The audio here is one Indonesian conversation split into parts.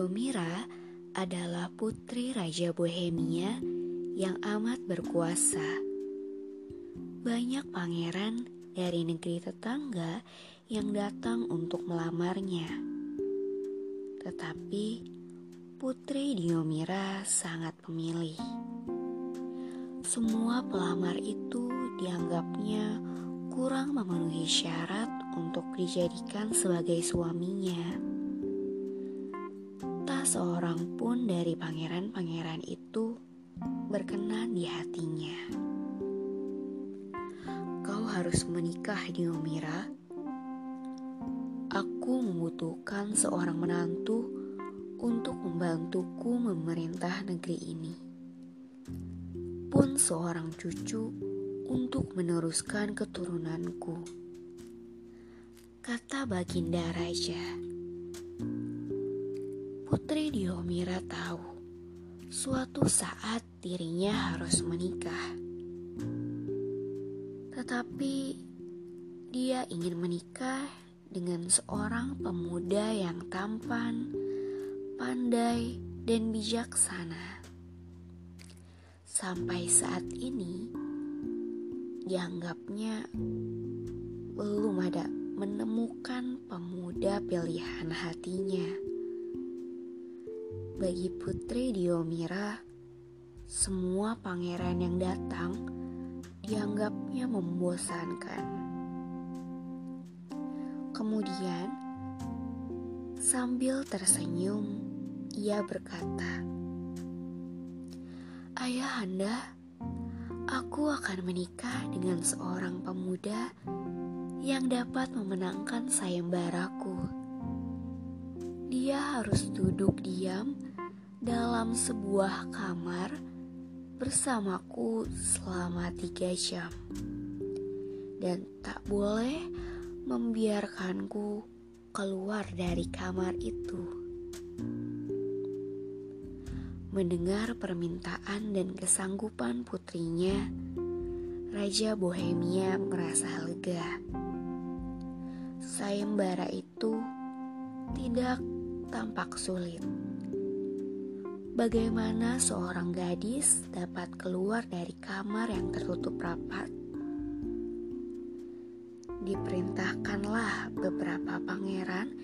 Diomira adalah putri Raja Bohemia yang amat berkuasa. Banyak pangeran dari negeri tetangga yang datang untuk melamarnya. Tetapi putri Diomira sangat pemilih. Semua pelamar itu dianggapnya kurang memenuhi syarat untuk dijadikan sebagai suaminya seorang pun dari pangeran-pangeran itu berkenan di hatinya. Kau harus menikah, Diomira. Aku membutuhkan seorang menantu untuk membantuku memerintah negeri ini. Pun seorang cucu untuk meneruskan keturunanku. Kata Baginda Raja. Putri Diomira tahu suatu saat dirinya harus menikah. Tetapi dia ingin menikah dengan seorang pemuda yang tampan, pandai, dan bijaksana. Sampai saat ini, dianggapnya belum ada menemukan pemuda pilihan hatinya. Bagi putri Diomira, semua pangeran yang datang dianggapnya membosankan. Kemudian, sambil tersenyum, ia berkata, "Ayah Anda, aku akan menikah dengan seorang pemuda yang dapat memenangkan sayembaraku." Dia harus duduk diam dalam sebuah kamar bersamaku selama tiga jam dan tak boleh membiarkanku keluar dari kamar itu. Mendengar permintaan dan kesanggupan putrinya, Raja Bohemia merasa lega. Sayembara itu tidak tampak sulit Bagaimana seorang gadis dapat keluar dari kamar yang tertutup rapat? Diperintahkanlah beberapa pangeran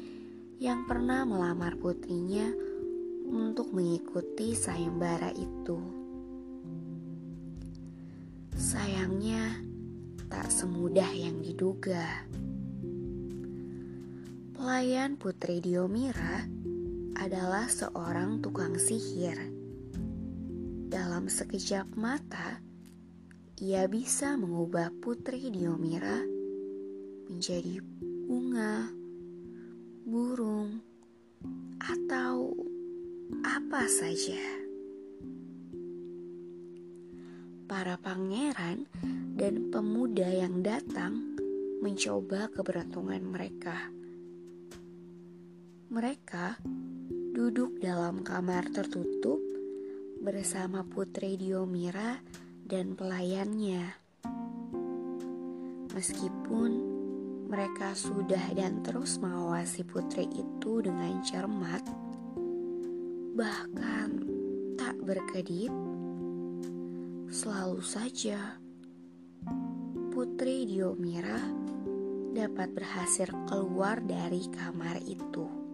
yang pernah melamar putrinya untuk mengikuti sayembara itu. Sayangnya, tak semudah yang diduga. Pelayan Putri Diomira adalah seorang tukang sihir. Dalam sekejap mata, ia bisa mengubah putri Diomira menjadi bunga, burung, atau apa saja. Para pangeran dan pemuda yang datang mencoba keberuntungan mereka. Mereka duduk dalam kamar tertutup bersama Putri Diomira dan pelayannya. Meskipun mereka sudah dan terus mengawasi putri itu dengan cermat, bahkan tak berkedip, selalu saja Putri Diomira dapat berhasil keluar dari kamar itu.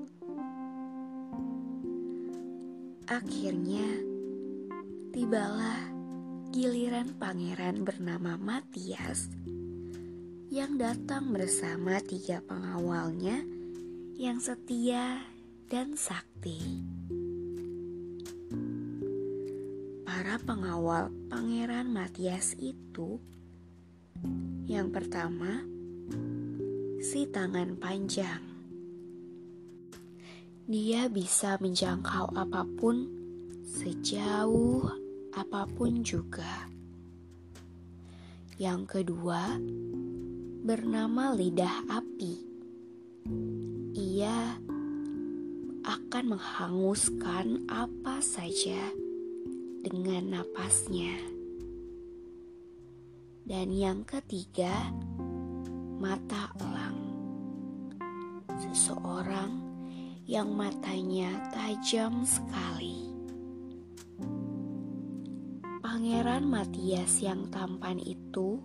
Akhirnya, tibalah giliran pangeran bernama Matias yang datang bersama tiga pengawalnya yang setia dan sakti. Para pengawal pangeran Matias itu yang pertama, si tangan panjang Dia bisa menjangkau apa pun sejauh apa pun juga. Yang kedua, bernama lidah api. Ia akan menghanguskan apa saja dengan napasnya. Dan yang ketiga, mata elang. Seseorang yang matanya tajam sekali. Pangeran Matias yang tampan itu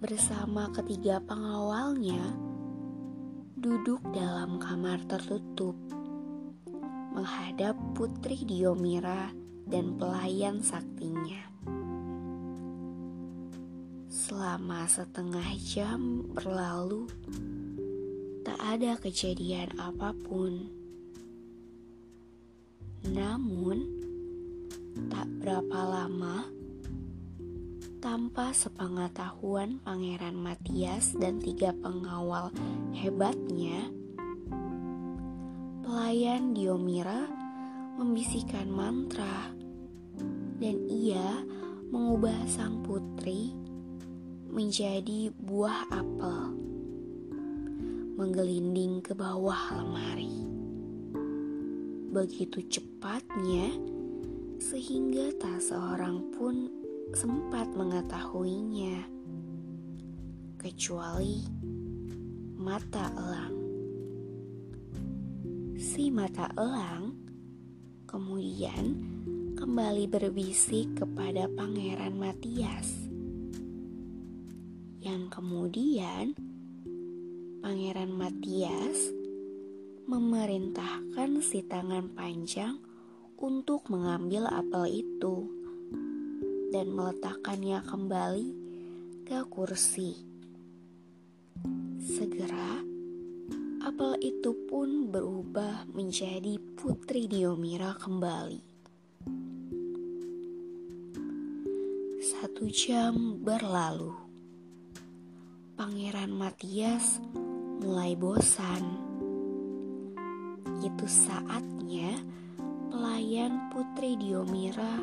bersama ketiga pengawalnya duduk dalam kamar tertutup menghadap Putri Diomira dan pelayan saktinya. Selama setengah jam berlalu, ada kejadian apa pun. Namun, tak berapa lama, tanpa sepengetahuan Pangeran Matias dan tiga pengawal hebatnya, pelayan Diomira membisikkan mantra dan ia mengubah sang putri menjadi buah apel menggelinding ke bawah lemari. Begitu cepatnya sehingga tak seorang pun sempat mengetahuinya kecuali mata elang. Si mata elang kemudian kembali berbisik kepada Pangeran Matias. Yang kemudian Pangeran Matias memerintahkan si tangan panjang untuk mengambil apel itu dan meletakkannya kembali ke kursi. Segera, apel itu pun berubah menjadi Putri Diomira kembali. Satu jam berlalu. Pangeran Matias mulai bosan. Itu saatnya pelayan Putri Diomira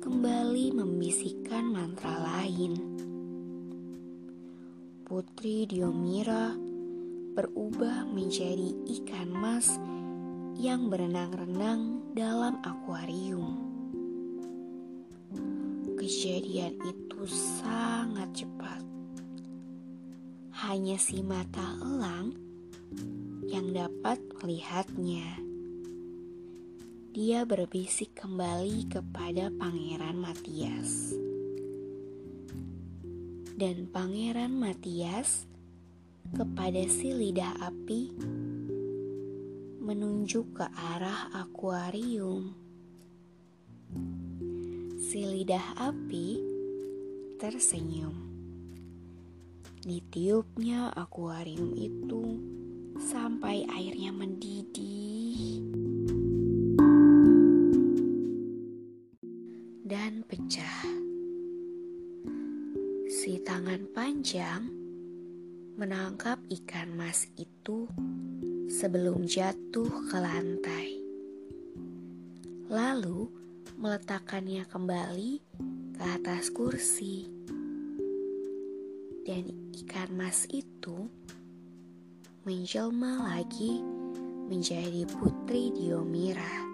kembali membisikkan mantra lain. Putri Diomira berubah menjadi ikan mas yang berenang-renang dalam akuarium. Kejadian itu sangat cepat. Hanya si mata elang yang dapat melihatnya. Dia berbisik kembali kepada Pangeran Matias. Dan Pangeran Matias kepada si lidah api menunjuk ke arah akuarium si lidah api tersenyum. Ditiupnya akuarium itu sampai airnya mendidih dan pecah. Si tangan panjang menangkap ikan mas itu sebelum jatuh ke lantai. Lalu, meletakkannya kembali ke atas kursi. Dan ikan mas itu menjelma lagi menjadi putri Diomira.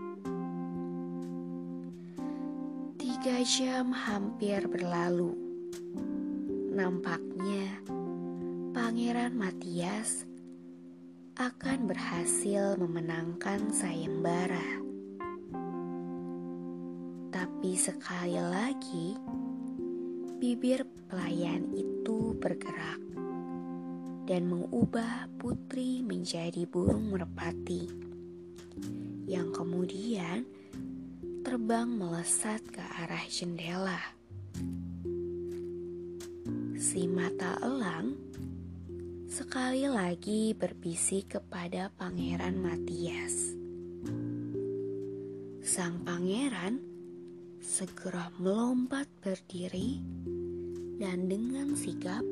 Tiga jam hampir berlalu. Nampaknya Pangeran Matias akan berhasil memenangkan sayembara. Tapi sekali lagi, bibir pelayan itu bergerak dan mengubah putri menjadi burung merpati yang kemudian terbang melesat ke arah jendela. Si mata elang sekali lagi berbisik kepada Pangeran Matias. Sang pangeran segera melompat berdiri dan dengan sigap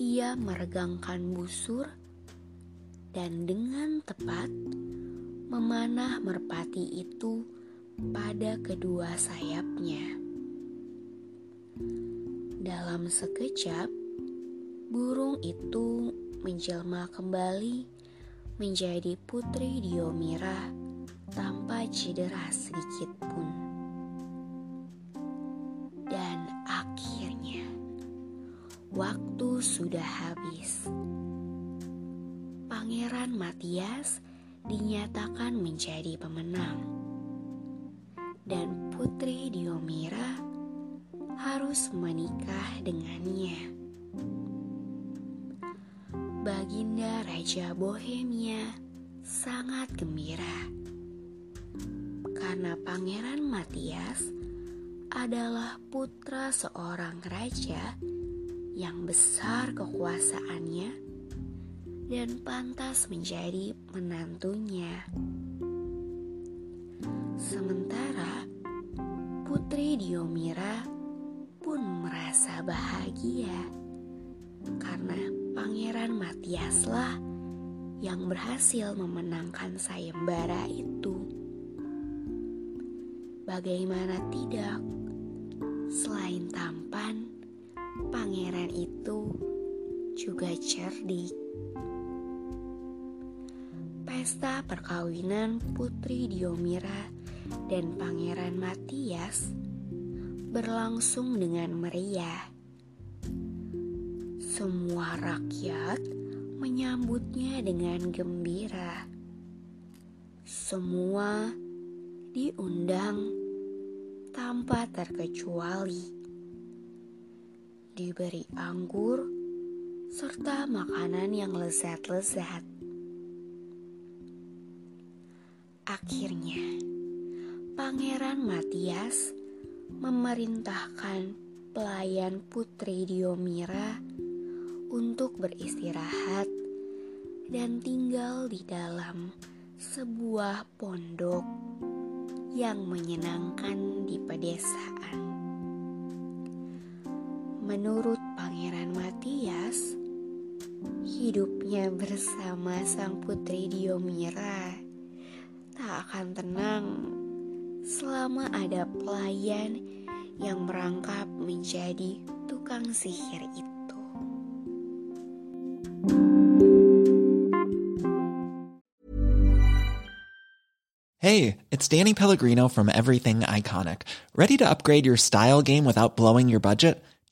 ia meregangkan busur dan dengan tepat memanah merpati itu pada kedua sayapnya. Dalam sekejap, burung itu menjelma kembali menjadi putri Diomira tanpa cedera sedikit pun. Waktu sudah habis. Pangeran Matias dinyatakan menjadi pemenang. Dan Putri Diomira harus menikah dengannya. Baginda Raja Bohemia sangat gembira karena Pangeran Matias adalah putra seorang raja yang besar kekuasaannya dan pantas menjadi menantunya. Sementara Putri Diomira pun merasa bahagia karena Pangeran Matiaslah yang berhasil memenangkan sayembara itu. Bagaimana tidak? Selain tampan, pangeran itu juga cerdik. Pesta perkawinan Putri Diomira dan Pangeran Matias berlangsung dengan meriah. Semua rakyat menyambutnya dengan gembira. Semua diundang tanpa terkecuali. Diberi anggur serta makanan yang lezat-lezat. Akhirnya, Pangeran Matias memerintahkan pelayan Putri Diomira untuk beristirahat dan tinggal di dalam sebuah pondok yang menyenangkan di pedesaan. Menurut Pangeran Matias, hidupnya bersama sang putri Diomira tak akan tenang selama ada pelayan yang merangkap menjadi tukang sihir itu. Hey, it's Danny Pellegrino from Everything Iconic. Ready to upgrade your style game without blowing your budget?